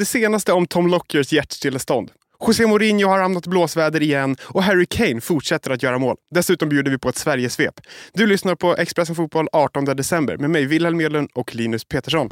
Det senaste om Tom Lockers hjärtstillestånd. José Mourinho har hamnat i blåsväder igen och Harry Kane fortsätter att göra mål. Dessutom bjuder vi på ett Sverigesvep. Du lyssnar på Expressen Fotboll 18 december med mig, Wilhelm Medlund och Linus Petersson.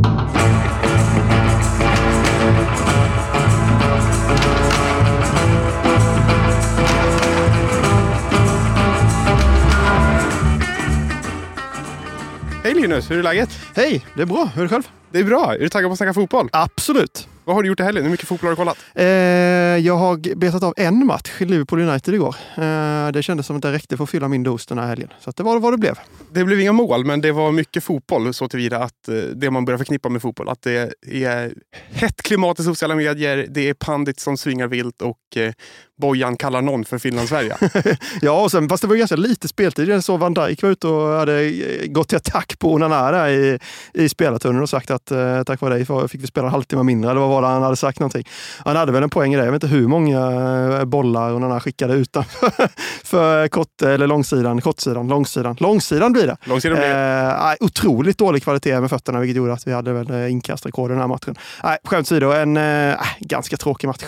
Hej Linus, hur är läget? Hej, det är bra. Hur är det själv? Det är bra. Är du taggad på att snacka fotboll? Absolut. Vad har du gjort i helgen? Hur mycket fotboll har du kollat? Eh, jag har betat av en match Liverpool United igår. Eh, det kändes som att det räckte för att fylla min dos den här helgen. Så det var vad det blev. Det blev inga mål, men det var mycket fotboll så tillvida att eh, det man börjar förknippa med fotboll. Att det är hett klimat i sociala medier, det är pandit som svingar vilt och eh, Bojan kallar någon för Finlandssverige. ja, och sen, fast det var ganska lite speltid. Jag såg Van Dijk var ute och hade eh, gått till attack på Onana där i, i spelartunneln och sagt att eh, tack vare dig fick vi spela en halvtimme mindre. Eller vad var han hade sagt någonting. Han hade väl en poäng i det. Jag vet inte hur många eh, bollar Onana skickade utanför för kort, eller långsidan, kortsidan, långsidan. Långsidan blir det. Långsidan blir det. Eh, otroligt dålig kvalitet med fötterna, vilket gjorde att vi hade väl eh, inkastrekord i den här matchen. Nej, skämt åsido, en eh, ganska tråkig match.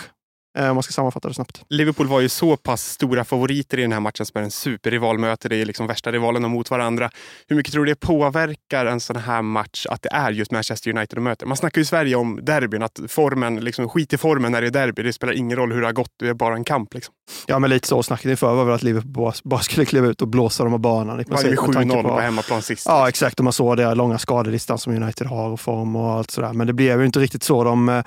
Eh, om man ska sammanfatta det snabbt. Liverpool var ju så pass stora favoriter i den här matchen som är en superrivalmöte. Det är liksom värsta rivalerna mot varandra. Hur mycket tror du det påverkar en sån här match att det är just Manchester United de möter? Man snackar ju i Sverige om derbyn, att formen, liksom, skit i formen när det är derby. Det spelar ingen roll hur det har gått, det är bara en kamp. Liksom. Ja, men lite så. Snacket inför var väl att Liverpool bara skulle kliva ut och blåsa dem av banan. I princip, 7-0 på, på hemmaplan sist. Ja, exakt. Och man såg det långa skadelistan som United har och form och allt sådär. Men det blev ju inte riktigt så. De eh,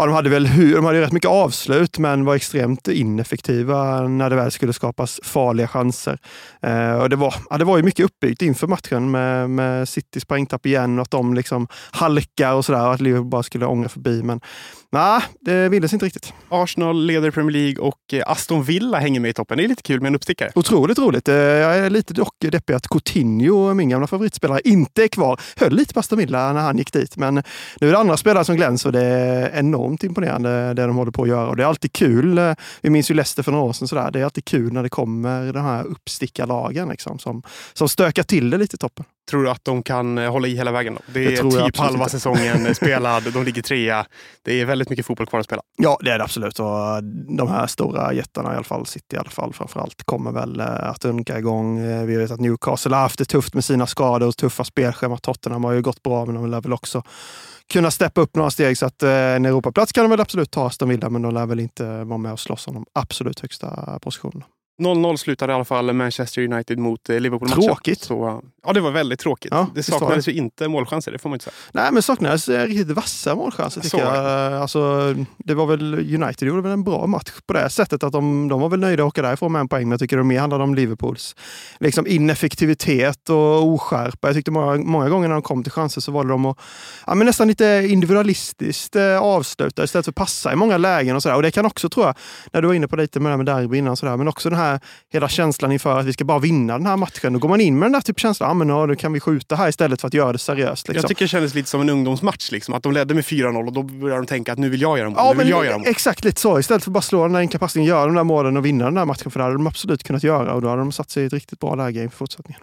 ja, de hade väl de hade rätt mycket avslut, men var extremt ineffektiva när det väl skulle skapas farliga chanser. Eh, och det, var, ja, det var ju mycket uppbyggt inför matchen med, med Citys poängtapp igen och att de liksom halkar och sådär. Att Liverpool bara skulle ångra förbi. Men nej, det ville sig inte riktigt. Arsenal leder Premier League och eh, Aston Villa hänger med i toppen. Det är lite kul med en uppstickare. Otroligt roligt. Eh, jag är lite dock deppig att Coutinho, min gamla favoritspelare, inte är kvar. Höll lite på Aston Villa när han gick dit, men nu är det andra spelare som glänser och det är enormt imponerande det de håller på att göra. Och det är alltid kul. Eh, vi minns ju Leicester för några år sedan. Sådär. Det är alltid kul när det kommer de här uppstickarlagen liksom, som, som stökar till det lite i toppen. Tror du att de kan hålla i hela vägen? Då? Det är det typ halva inte. säsongen spelad, de ligger trea. Det är väldigt mycket fotboll kvar att spela. Ja, det är det absolut. Och de här stora jättarna, i alla fall City i alla fall framförallt, kommer väl eh, att undka igång. Eh, vi vet att Newcastle har haft det tufft med sina skador och tuffa spelschema. Tottenham har ju gått bra, men de lär väl också kunna steppa upp några steg. Så att eh, en Europaplats kan de väl absolut ta Aston Villa, men de lär väl inte vara med och slåss om de absolut högsta positionerna. 0-0 slutade i alla fall Manchester United mot eh, Liverpool-matchen. Tråkigt. Så, ja, det var väldigt tråkigt. Ja, det saknades ju inte målchanser, det får man inte säga. Nej, men saknades eh, riktigt vassa målchanser tycker jag. Alltså, det var väl, United gjorde väl en bra match på det sättet att de, de var väl nöjda att åka därifrån med en poäng. Men jag tycker det mer handlade om Liverpools liksom ineffektivitet och oskärpa. Jag tyckte många, många gånger när de kom till chanser så var det de att ja, men nästan lite individualistiskt eh, avsluta istället för att passa i många lägen. Och, så där. och det kan också, tror jag, när du var inne på lite med det med derby innan, så där, men också den här här, hela känslan inför att vi ska bara vinna den här matchen. Då går man in med den där typ känslan, ah, men, ja, nu kan vi skjuta här istället för att göra det seriöst. Liksom. Jag tycker det kändes lite som en ungdomsmatch. Liksom. Att de ledde med 4-0 och då började de tänka att nu vill jag göra mål. Ja, men, jag göra Exakt lite så. Istället för att bara slå den där enkla passningen, göra de där målen och vinna den där matchen. För det hade de absolut kunnat göra och då hade de satt sig i ett riktigt bra läge inför fortsättningen.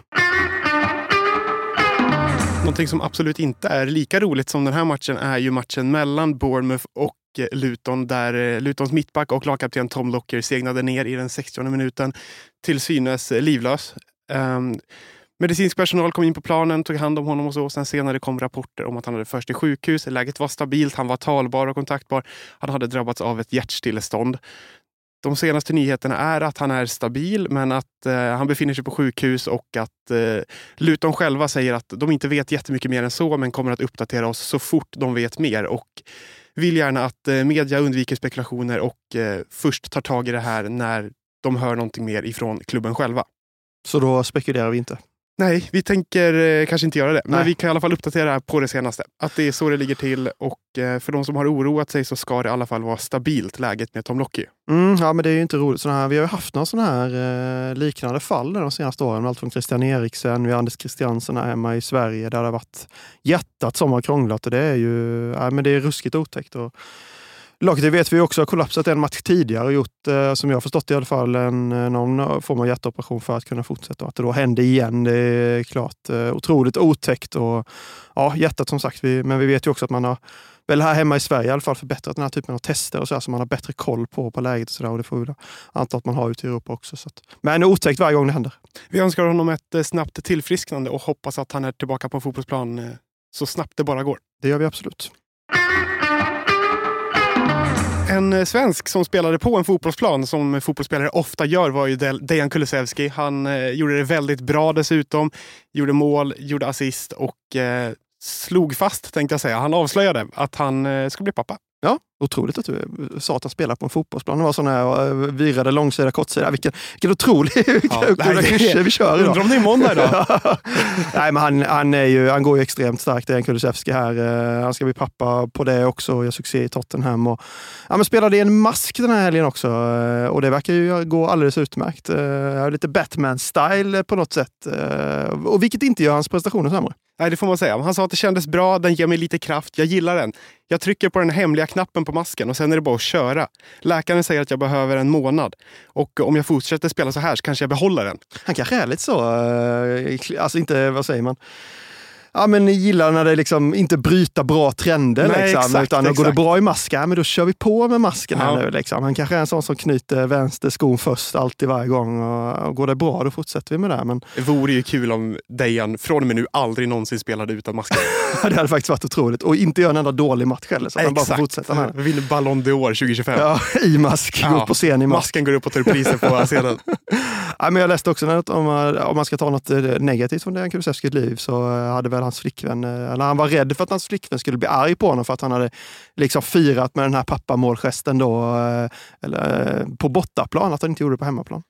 Någonting som absolut inte är lika roligt som den här matchen är ju matchen mellan Bournemouth och Luton där eh, Lutons mittback och lagkapten Tom Locker segnade ner i den 60 minuten till synes livlös. Um, medicinsk personal kom in på planen, tog hand om honom och så. Sen senare kom rapporter om att han hade förts till sjukhus. Läget var stabilt, han var talbar och kontaktbar. Han hade drabbats av ett hjärtstillestånd. De senaste nyheterna är att han är stabil men att eh, han befinner sig på sjukhus och att eh, Luton själva säger att de inte vet jättemycket mer än så men kommer att uppdatera oss så fort de vet mer. Och vill gärna att eh, media undviker spekulationer och eh, först tar tag i det här när de hör någonting mer ifrån klubben själva. Så då spekulerar vi inte? Nej, vi tänker eh, kanske inte göra det. Men Nej. vi kan i alla fall uppdatera på det senaste. Att det är så det ligger till. Och eh, för de som har oroat sig så ska det i alla fall vara stabilt, läget med Tom Lockie. Mm, ja, men det är ju inte roligt. Såna här, vi har ju haft några sådana här eh, liknande fall de senaste åren. Allt från Christian Eriksen, vi har Anders Christiansen här hemma i Sverige där det har varit hjärtat som har krånglat. Och det är ju ja, men det är ruskigt otäckt. Och, Laget det vet vi också har kollapsat en match tidigare och gjort, eh, som jag har förstått i alla fall, en, eh, någon form av hjärtoperation för att kunna fortsätta. Att det då hände igen, det är klart eh, otroligt otäckt. Och, ja, hjärtat som sagt, vi, men vi vet ju också att man har väl här hemma i Sverige i alla fall förbättrat den här typen av tester och så, här, så man har bättre koll på, på läget och, så där, och det får vi anta att man har ute i Europa också. Så att, men otäckt varje gång det händer. Vi önskar honom ett eh, snabbt tillfrisknande och hoppas att han är tillbaka på fotbollsplan eh, så snabbt det bara går. Det gör vi absolut. En eh, svensk som spelade på en fotbollsplan, som fotbollsspelare ofta gör, var ju Dejan Kulusevski. Han eh, gjorde det väldigt bra dessutom. Gjorde mål, gjorde assist och eh, slog fast, tänkte jag säga. Han avslöjade att han eh, skulle bli pappa. Ja, otroligt att du sa att han spelar på en fotbollsplan. Det var sådana här eh, virade långsida, kortsida. Vilken, vilken otrolig ja, klyschor vi kör idag. Undrar om det är måndag idag? nej, men han, han, är ju, han går ju extremt starkt, Dejan Kulusevski här. Eh, han ska bli pappa på det också, gör succé i Tottenham. Och, ja, men spelade i en mask den här helgen också eh, och det verkar ju gå alldeles utmärkt. Lite Batman-style på något sätt. Och vilket inte gör hans prestationer sämre. Nej, det får man säga. Han sa att det kändes bra, den ger mig lite kraft, jag gillar den. Jag trycker på den hemliga knappen på masken och sen är det bara att köra. Läkaren säger att jag behöver en månad. Och om jag fortsätter spela så här så kanske jag behåller den. Han kanske är lite så, eh, alltså inte, vad säger man? Ja, men gillar när det liksom inte bryta bra trender. Nej, liksom, exakt, utan exakt. går det bra i masken, men då kör vi på med masken här nu. Liksom. Han kanske är en sån som knyter vänster skon först alltid varje gång. Och, och går det bra, då fortsätter vi med det. Men... Det vore ju kul om Dejan från och med nu aldrig någonsin spelade utan masken. det hade faktiskt varit otroligt. Och inte göra en enda dålig match heller. Så att han bara får fortsätta med Vi vinner Ballon d'Or 2025. Ja, i mask. Ja, går på scen i mask. Masken går upp och tar priser på scenen. ja, men jag läste också att om man, om man ska ta något eh, negativt från Dejan Kulusevskis liv så hade väl hans flickvän, eh, eller han var rädd för att hans flickvän skulle bli arg på honom för att han hade liksom firat med den här pappamålgesten då, eh, eller, på bortaplan, att han inte gjorde det på hemmaplan.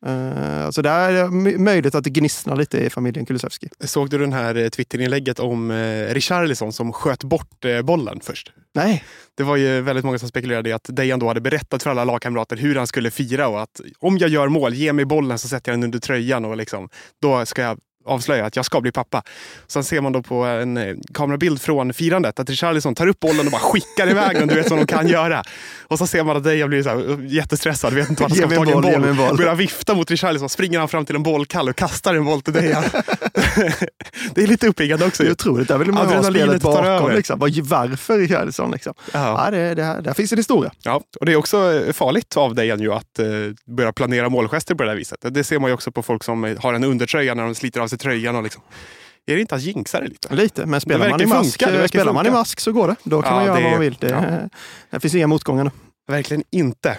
Så det är möjligt att det gnisslar lite i familjen Kulusevski. Såg du den här Twitterinlägget om Richarlison som sköt bort bollen först? Nej. Det var ju väldigt många som spekulerade i att Dejan då hade berättat för alla lagkamrater hur han skulle fira och att om jag gör mål, ge mig bollen så sätter jag den under tröjan och liksom, då ska jag avslöja att jag ska bli pappa. Sen ser man då på en eh, kamerabild från firandet att Richarlison tar upp bollen och bara skickar iväg den, du vet som de kan göra. Och så ser man att Dejan blir så här, jättestressad, vet inte vart han ska få tag i en boll. boll. Börjar vifta mot Richarlison, springer han fram till en bollkall och kastar en boll till Dejan. det är lite uppiggande också. Det är otroligt, där vill man ha spelet bakom. Liksom. Varför Richarlison? Liksom. Ja. Ja, det, det, där finns en historia. Ja, och det är också eh, farligt av Dejan ju att uh, börja planera målgester på det här viset. Det ser man ju också på folk som har en undertröja när de sliter av sig tröjan. Och liksom. Är det inte att jinxa det lite? Lite, men spelar, man i, mask, funka, spelar man i mask så går det. Då kan ja, man göra vad man vill. Det, ja. det finns inga motgångar. Verkligen inte.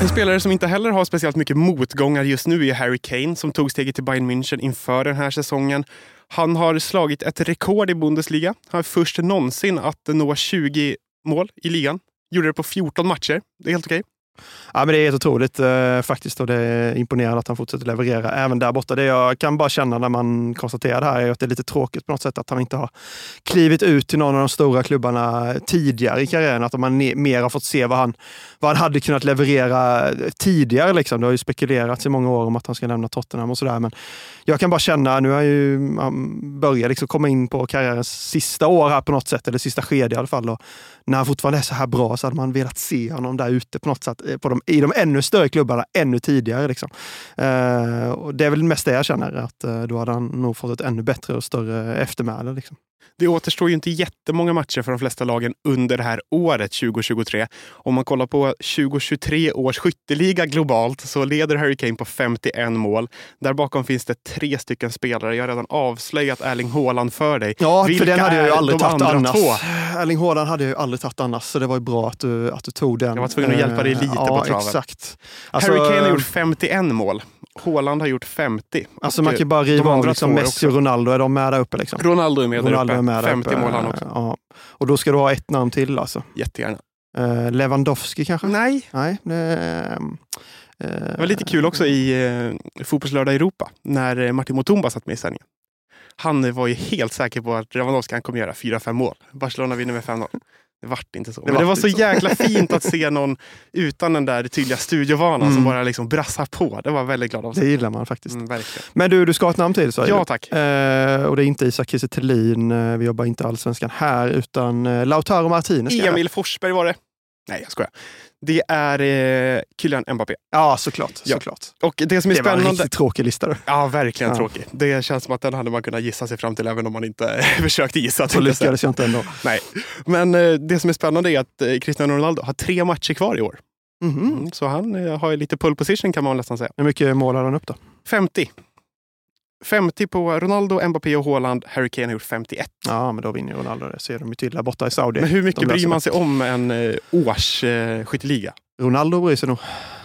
En spelare som inte heller har speciellt mycket motgångar just nu är Harry Kane som tog steget till Bayern München inför den här säsongen. Han har slagit ett rekord i Bundesliga. Han är först någonsin att nå 20 mål i ligan. Gjorde det på 14 matcher. Det är helt okej. Ja, men det är helt otroligt eh, faktiskt och det är imponerande att han fortsätter leverera även där borta. Det jag kan bara känna när man konstaterar det här är att det är lite tråkigt på något sätt att han inte har klivit ut till någon av de stora klubbarna tidigare i karriären. Att man mer har fått se vad han, vad han hade kunnat leverera tidigare. Liksom. Det har ju spekulerats i många år om att han ska lämna Tottenham och sådär. Men jag kan bara känna, nu har han ju han börjat liksom komma in på karriärens sista år här på något sätt, eller sista skede i alla fall. Och när han fortfarande är så här bra så hade man velat se honom där ute på något sätt, Eh, på de, i de ännu större klubbarna ännu tidigare. Liksom. Eh, och det är väl mest det jag känner, att eh, då hade han nog fått ett ännu bättre och större eftermäle. Liksom. Det återstår ju inte jättemånga matcher för de flesta lagen under det här året 2023. Om man kollar på 2023 års skytteliga globalt så leder Harry Kane på 51 mål. Där bakom finns det tre stycken spelare. Jag har redan avslöjat Erling Haaland för dig. Ja, Vilka för den hade jag ju aldrig tagit annars. Två? Erling Haaland hade jag ju aldrig tagit annars, så det var ju bra att du, att du tog den. Jag var tvungen att hjälpa dig lite ja, på traven. Exakt. Alltså, Harry Kane har gjort 51 mål. Haaland har gjort 50. Alltså man kan bara riva av liksom Messi och Ronaldo, är de med där uppe? Liksom? Ronaldo är med Ronaldo där uppe. Är med 50 uppe. mål han också. Ja. Och då ska du ha ett namn till alltså? Jättegärna. Eh, Lewandowski kanske? Nej. Nej det, det var lite kul också i eh, Fotbollslördag Europa när eh, Martin Mutumba satt med i sändningen. Han var ju helt säker på att Lewandowski kommer göra 4-5 mål. Barcelona vinner med 5-0. Det vart inte så. Det Men det var så, så jäkla fint att se någon utan den där tydliga studiovanan mm. som bara liksom brassar på. Det var väldigt glad av sig. Det gillar man faktiskt. Mm, Men du, du ska ha ett namn till sa Ja tack. Eh, och det är inte Isak Kiese eh, Vi jobbar inte allsvenskan här utan eh, Lautaro Martinez. Emil Forsberg var det. Nej, jag skojar. Det är eh, Kylian Mbappé. Ja, såklart. Ja. såklart. Och det som är det spännande... var en riktigt tråkig lista. Då. Ja, verkligen ja. tråkig. Det känns som att den hade man kunnat gissa sig fram till även om man inte försökte gissa. Så lyckades jag inte ändå. Nej. Men eh, det som är spännande är att eh, Cristiano Ronaldo har tre matcher kvar i år. Mm -hmm. mm, så han eh, har lite pole position kan man nästan säga. Hur mycket mål har han upp då? 50. 50 på Ronaldo, Mbappé och Haaland. Harry Kane har gjort 51. Ja, men då vinner Ronaldo. Det ser de ju till där borta i Saudi. Men hur mycket bryr man sig om en eh, årsskytteliga? Eh, Ronaldo bryr sig nog,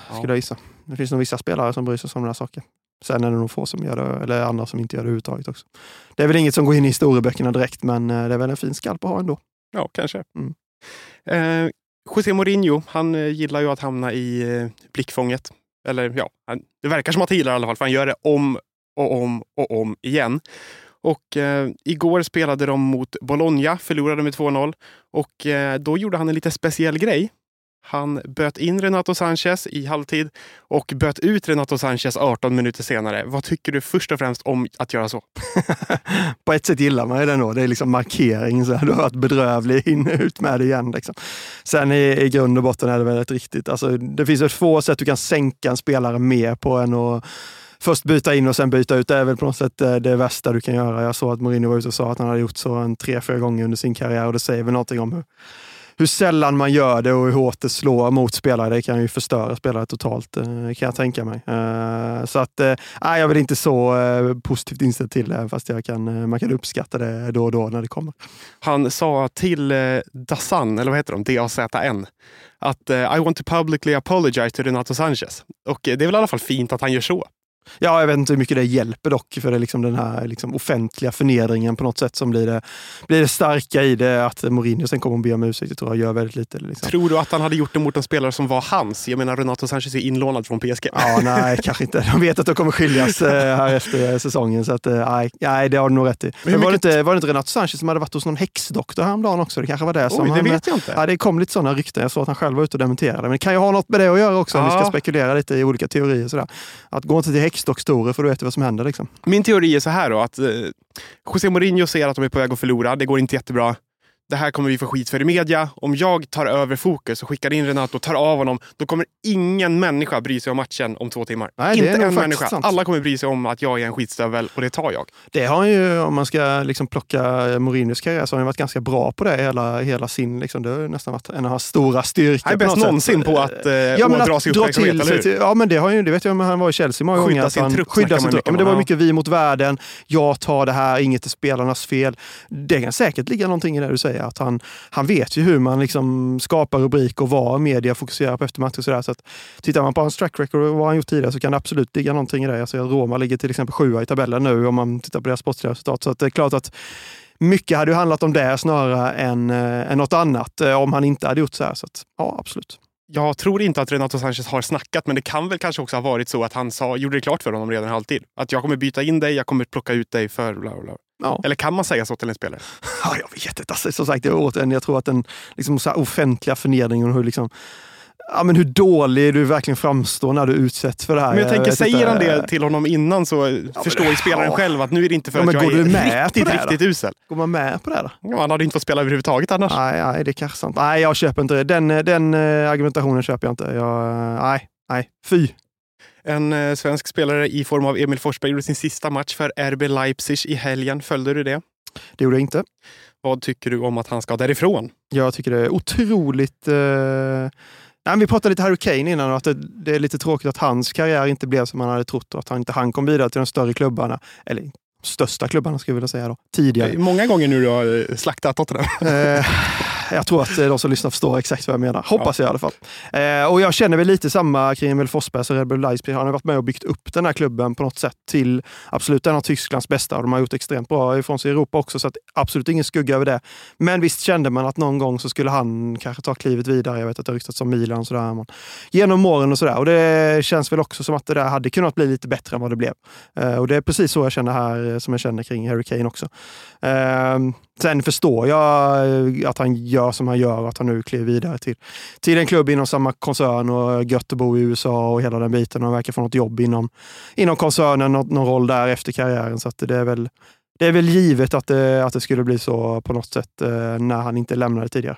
ja. skulle jag gissa. Det finns nog vissa spelare som bryr sig om här saken. Sen är det nog få som gör det, eller andra som inte gör det överhuvudtaget också. Det är väl inget som går in i historieböckerna direkt, men eh, det är väl en fin skalp att ha ändå. Ja, kanske. Mm. Eh, José Mourinho, han eh, gillar ju att hamna i eh, blickfånget. Eller ja, det verkar som att han gillar det i alla fall, för han gör det om och om och om igen. Och eh, igår spelade de mot Bologna, förlorade med 2-0. Och eh, då gjorde han en lite speciell grej. Han böt in Renato Sanchez i halvtid och böt ut Renato Sanchez 18 minuter senare. Vad tycker du först och främst om att göra så? På ett sätt gillar man ju det nog. Det är liksom markering. Så du har varit bedrövlig, in och ut med det igen. Liksom. Sen i, i grund och botten är det väldigt riktigt. Alltså, det finns ett få sätt du kan sänka en spelare mer på än att först byta in och sen byta ut. Det är väl på något sätt eh, det värsta du kan göra. Jag såg att Mourinho var ute och sa att han hade gjort så en tre, fyra gånger under sin karriär och det säger väl någonting om hur, hur sällan man gör det och hur hårt det slår mot spelare. Det kan ju förstöra spelare totalt, eh, kan jag tänka mig. Eh, så att, nej, jag är väl inte så positivt inställd till det, fast jag kan, man kan uppskatta det då och då när det kommer. Han sa till Dazan, eller vad heter de, D-A-Z-N, att I want to publicly apologize to Renato Sanchez. Och det är väl i alla fall fint att han gör så. Ja, jag vet inte hur mycket det hjälper dock, för det är liksom den här liksom offentliga förnedringen på något sätt som blir det, blir det starka i det. Att Mourinho sen kommer att be om ursäkt, jag tror jag gör väldigt lite. Liksom. Tror du att han hade gjort det mot en spelare som var hans? Jag menar, Renato Sanchez är inlånad från PSG. Ja, nej, kanske inte. De vet att de kommer skiljas eh, här efter säsongen, så att, eh, nej, nej, det har du nog rätt i. Men, Men var, det inte, var det inte Renato Sanchez som hade varit hos någon häxdoktor häromdagen också? Det kanske var det som Oj, det han, vet jag inte. Ja, det kom lite sådana rykten. Jag såg att han själv var ute och dementerade. Men det kan ju ha något med det att göra också, ja. om vi ska spekulera lite i olika teorier. Sådär. Att gå inte till häxdoktorer för du vet vad som händer. Liksom. Min teori är så här då, att eh, José Mourinho ser att de är på väg att förlora. Det går inte jättebra det här kommer vi få skit för i media. Om jag tar över fokus och skickar in Renato och tar av honom, då kommer ingen människa bry sig om matchen om två timmar. Nej, Inte en människa. Sant. Alla kommer bry sig om att jag är en skitstövel och det tar jag. Det har ju, om man ska liksom plocka Mourinhos karriär, så har han varit ganska bra på det hela, hela sin... Liksom, det har nästan varit en av hans stora styrkor. Han är bäst någonsin på att eh, ja, men ådra sig uppmärksamhet, eller hur? ja, men det, har ju, det vet jag, han var i Chelsea många gånger. Sin han, trupp, skydda sin trupp. Men det var mycket vi mot världen. Jag tar det här, inget är spelarnas fel. Det kan säkert ligga någonting i det du säger. Att han, han vet ju hur man liksom skapar rubrik och vad media fokuserar på efter matcher. Och så, så att, tittar man på hans track record och vad han gjort tidigare så kan det absolut ligga någonting i det. Alltså, Roma ligger till exempel sjua i tabellen nu om man tittar på deras sportsliga resultat. Så att det är klart att mycket hade ju handlat om det snarare än, äh, än något annat äh, om han inte hade gjort så här. Så att, ja, absolut. Jag tror inte att Renato Sanchez har snackat, men det kan väl kanske också ha varit så att han sa, gjorde det klart för honom redan i halvtid. Att jag kommer byta in dig, jag kommer plocka ut dig för bla bla. Ja. Eller kan man säga så till en spelare? Ja, jag vet inte. Alltså, som sagt, jag, jag tror att den liksom, så offentliga förnedringen och hur liksom, ja, men hur dålig du verkligen framstår när du utsätts för det här. Men jag tänker, jag säger han det till honom innan så ja, förstår ju spelaren ja. själv att nu är det inte för ja, att jag är riktigt, riktigt usel. Går man med på det då? Ja, han hade inte fått spela överhuvudtaget annars. Nej, nej det är kanske sant. Nej, jag köper inte det. Den, den uh, argumentationen köper jag inte. Jag, uh, nej, nej, fy. En uh, svensk spelare i form av Emil Forsberg gjorde sin sista match för RB Leipzig i helgen. Följde du det? Det gjorde jag inte. Vad tycker du om att han ska därifrån? Jag tycker det är otroligt Nej, vi pratade lite Harry Kane innan och att det, det, är lite tråkigt att hans karriär inte blev som man hade trott och att han inte han kom vidare till de större klubbarna. Eller största klubbarna skulle jag vilja säga då, tidigare. Många gånger nu du har eh, slaktat Tottenham. Eh, jag tror att de som lyssnar förstår exakt vad jag menar. Hoppas ja. jag i alla fall. Eh, och jag känner väl lite samma kring Emil Forsberg och Red Bull Leipzig. Han har varit med och byggt upp den här klubben på något sätt till absolut en av Tysklands bästa. Och de har gjort extremt bra ifrån sig i Europa också, så att absolut ingen skugga över det. Men visst kände man att någon gång så skulle han kanske ta klivet vidare. Jag vet att det har ryktats om Milan och sådär. Genom åren och sådär. Och det känns väl också som att det där hade kunnat bli lite bättre än vad det blev. Eh, och det är precis så jag känner här, Eh, som jag känner kring Harry Kane också. Eh, sen förstår jag eh, att han gör som han gör och att han nu kliver vidare till, till en klubb inom samma koncern och gött att bo i USA och hela den biten. Han verkar få något jobb inom, inom koncernen, någon, någon roll där efter karriären. Så det är väl det är väl givet att det, att det skulle bli så på något sätt eh, när han inte lämnade tidigare.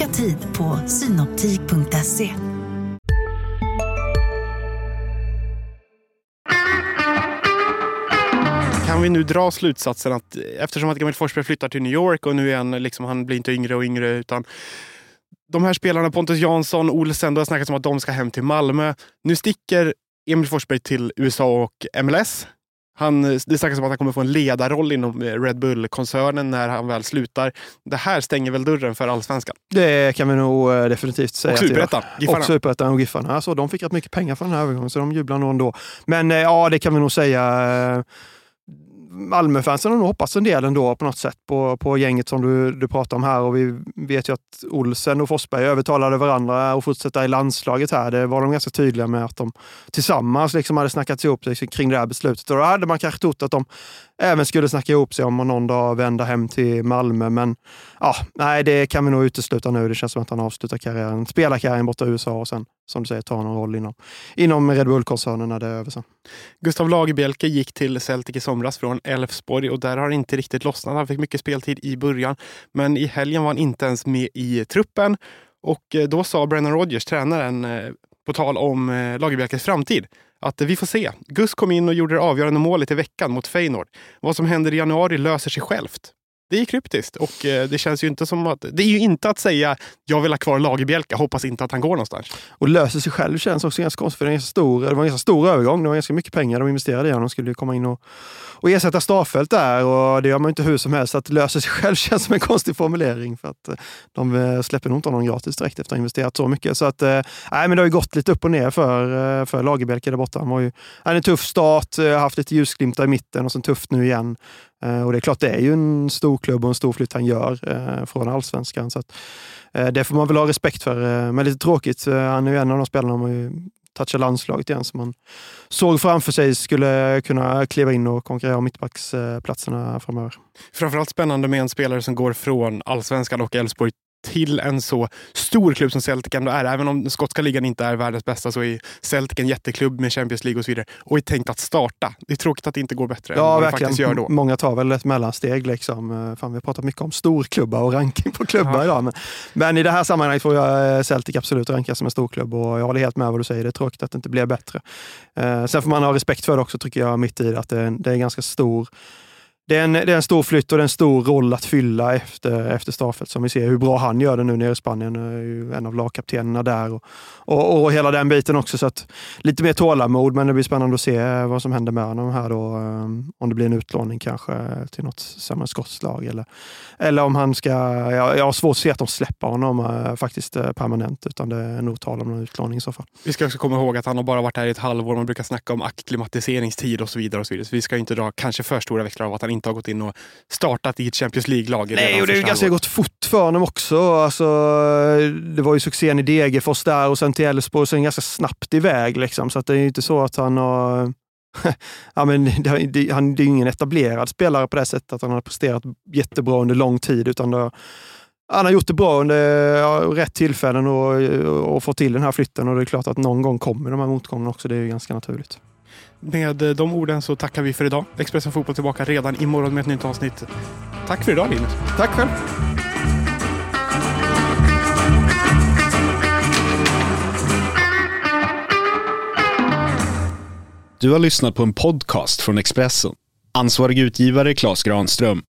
Boka tid på synoptik.se. Kan vi nu dra slutsatsen att eftersom att Emil Forsberg flyttar till New York och nu är han, liksom, han blir inte yngre och yngre utan de här spelarna, Pontus Jansson, Olsen, det har snackats om att de ska hem till Malmö. Nu sticker Emil Forsberg till USA och MLS. Han, det snackas om att han kommer få en ledarroll inom Red Bull-koncernen när han väl slutar. Det här stänger väl dörren för allsvenskan? Det kan vi nog eh, definitivt säga. Och superettan. Och superettan och Giffarna. Alltså, de fick rätt mycket pengar för den här övergången, så de jublar nog ändå. Men eh, ja, det kan vi nog säga. Malmöfansen har nog hoppats en del ändå på något sätt på, på gänget som du, du pratar om här. Och vi vet ju att Olsen och Forsberg övertalade varandra att fortsätta i landslaget här. Det var de ganska tydliga med att de tillsammans liksom hade snackat ihop sig kring det här beslutet. Och då hade man kanske trott att de även skulle snacka ihop sig om att någon dag vända hem till Malmö. Men ja, nej, det kan vi nog utesluta nu. Det känns som att han avslutar karriären, spelarkarriären borta i USA och sen, som du säger, tar någon roll inom, inom Red Bull-koncernen när det är över sen. Gustav Lagerbielke gick till Celtic i somras från Elfsborg och där har det inte riktigt lossnat. Han fick mycket speltid i början, men i helgen var han inte ens med i truppen. Och eh, då sa Brennan Rodgers, tränaren, eh, på tal om eh, Lagerbielkes framtid, att vi får se. Gus kom in och gjorde det avgörande målet i veckan mot Feyenoord. Vad som händer i januari löser sig självt. Det är kryptiskt och eh, det känns ju inte som att... Det är ju inte att säga jag vill ha kvar Lagerbielke, hoppas inte att han går någonstans. Och löser sig själv känns också ganska konstigt för det, är en stor, det var en ganska stor övergång. Det var ganska mycket pengar de investerade i honom. De skulle komma in och, och ersätta Starfelt där och det gör man inte hur som helst. Att löser sig själv känns som en konstig formulering för att eh, de eh, släpper nog inte honom gratis direkt efter att ha investerat så mycket. Så att, nej, men det har ju gått lite upp och ner för, för Lagerbielke där borta. Han var ju han en tuff start, haft lite ljusglimtar i mitten och sen tufft nu igen. Eh, och det är klart, det är ju en stor klubb och en stor flytt han gör eh, från allsvenskan. Så att, eh, det får man väl ha respekt för. Men lite tråkigt, han är ju en av de spelarna man touchar landslaget igen som man såg framför sig skulle kunna kliva in och konkurrera om mittbacksplatserna framöver. Framförallt spännande med en spelare som går från allsvenskan och Elfsborg till en så stor klubb som Celtic ändå är. Även om skotska ligan inte är världens bästa så är Celtic en jätteklubb med Champions League och så vidare. Och är tänkt att starta. Det är tråkigt att det inte går bättre ja, än vad verkligen. faktiskt gör då. Många tar väl ett mellansteg. Liksom. Eh, fan, vi har pratat mycket om storklubbar och ranking på klubbar ja. idag. Men, men, i det här sammanhanget får jag eh, Celtic absolut rankas som en storklubb och jag håller helt med vad du säger. Det är tråkigt att det inte blir bättre. Eh, sen får man ha respekt för det också, tycker jag, mitt i det, att det, det är en ganska stor det är, en, det är en stor flytt och det är en stor roll att fylla efter, efter Starfelt. Som vi ser hur bra han gör det nu nere i Spanien. är ju en av lagkaptenerna där och, och, och, hela den biten också. Så att, lite mer tålamod, men det blir spännande att se eh, vad som händer med honom här då. Eh, om det blir en utlåning kanske till något sämre skottslag eller, eller om han ska... Jag, jag har svårt att se att de släpper honom eh, faktiskt permanent, utan det är nog tal om någon utlåning i så fall. Vi ska också komma ihåg att han har bara varit här i ett halvår. Man brukar snacka om akklimatiseringstid och så vidare. Och så vidare. Så vi ska inte dra kanske för stora växlar av att han inte har gått in och startat i ett Champions League-lag. Nej, och det är ganska gått fort för honom också. Alltså, det var ju succén i Degerfors där och sen till Elfsborg och sen ganska snabbt iväg. Liksom. Så att det är inte så att han har ja, men det, han, det är ingen etablerad spelare på det sättet att han har presterat jättebra under lång tid. Utan det, han har gjort det bra under ja, rätt tillfällen och, och fått till den här flytten. Och det är klart att någon gång kommer de här motgångarna också. Det är ju ganska naturligt. Med de orden så tackar vi för idag. Expressen Fotboll tillbaka redan imorgon med ett nytt avsnitt. Tack för idag Linus. Tack själv. Du har lyssnat på en podcast från Expressen. Ansvarig utgivare Klas Granström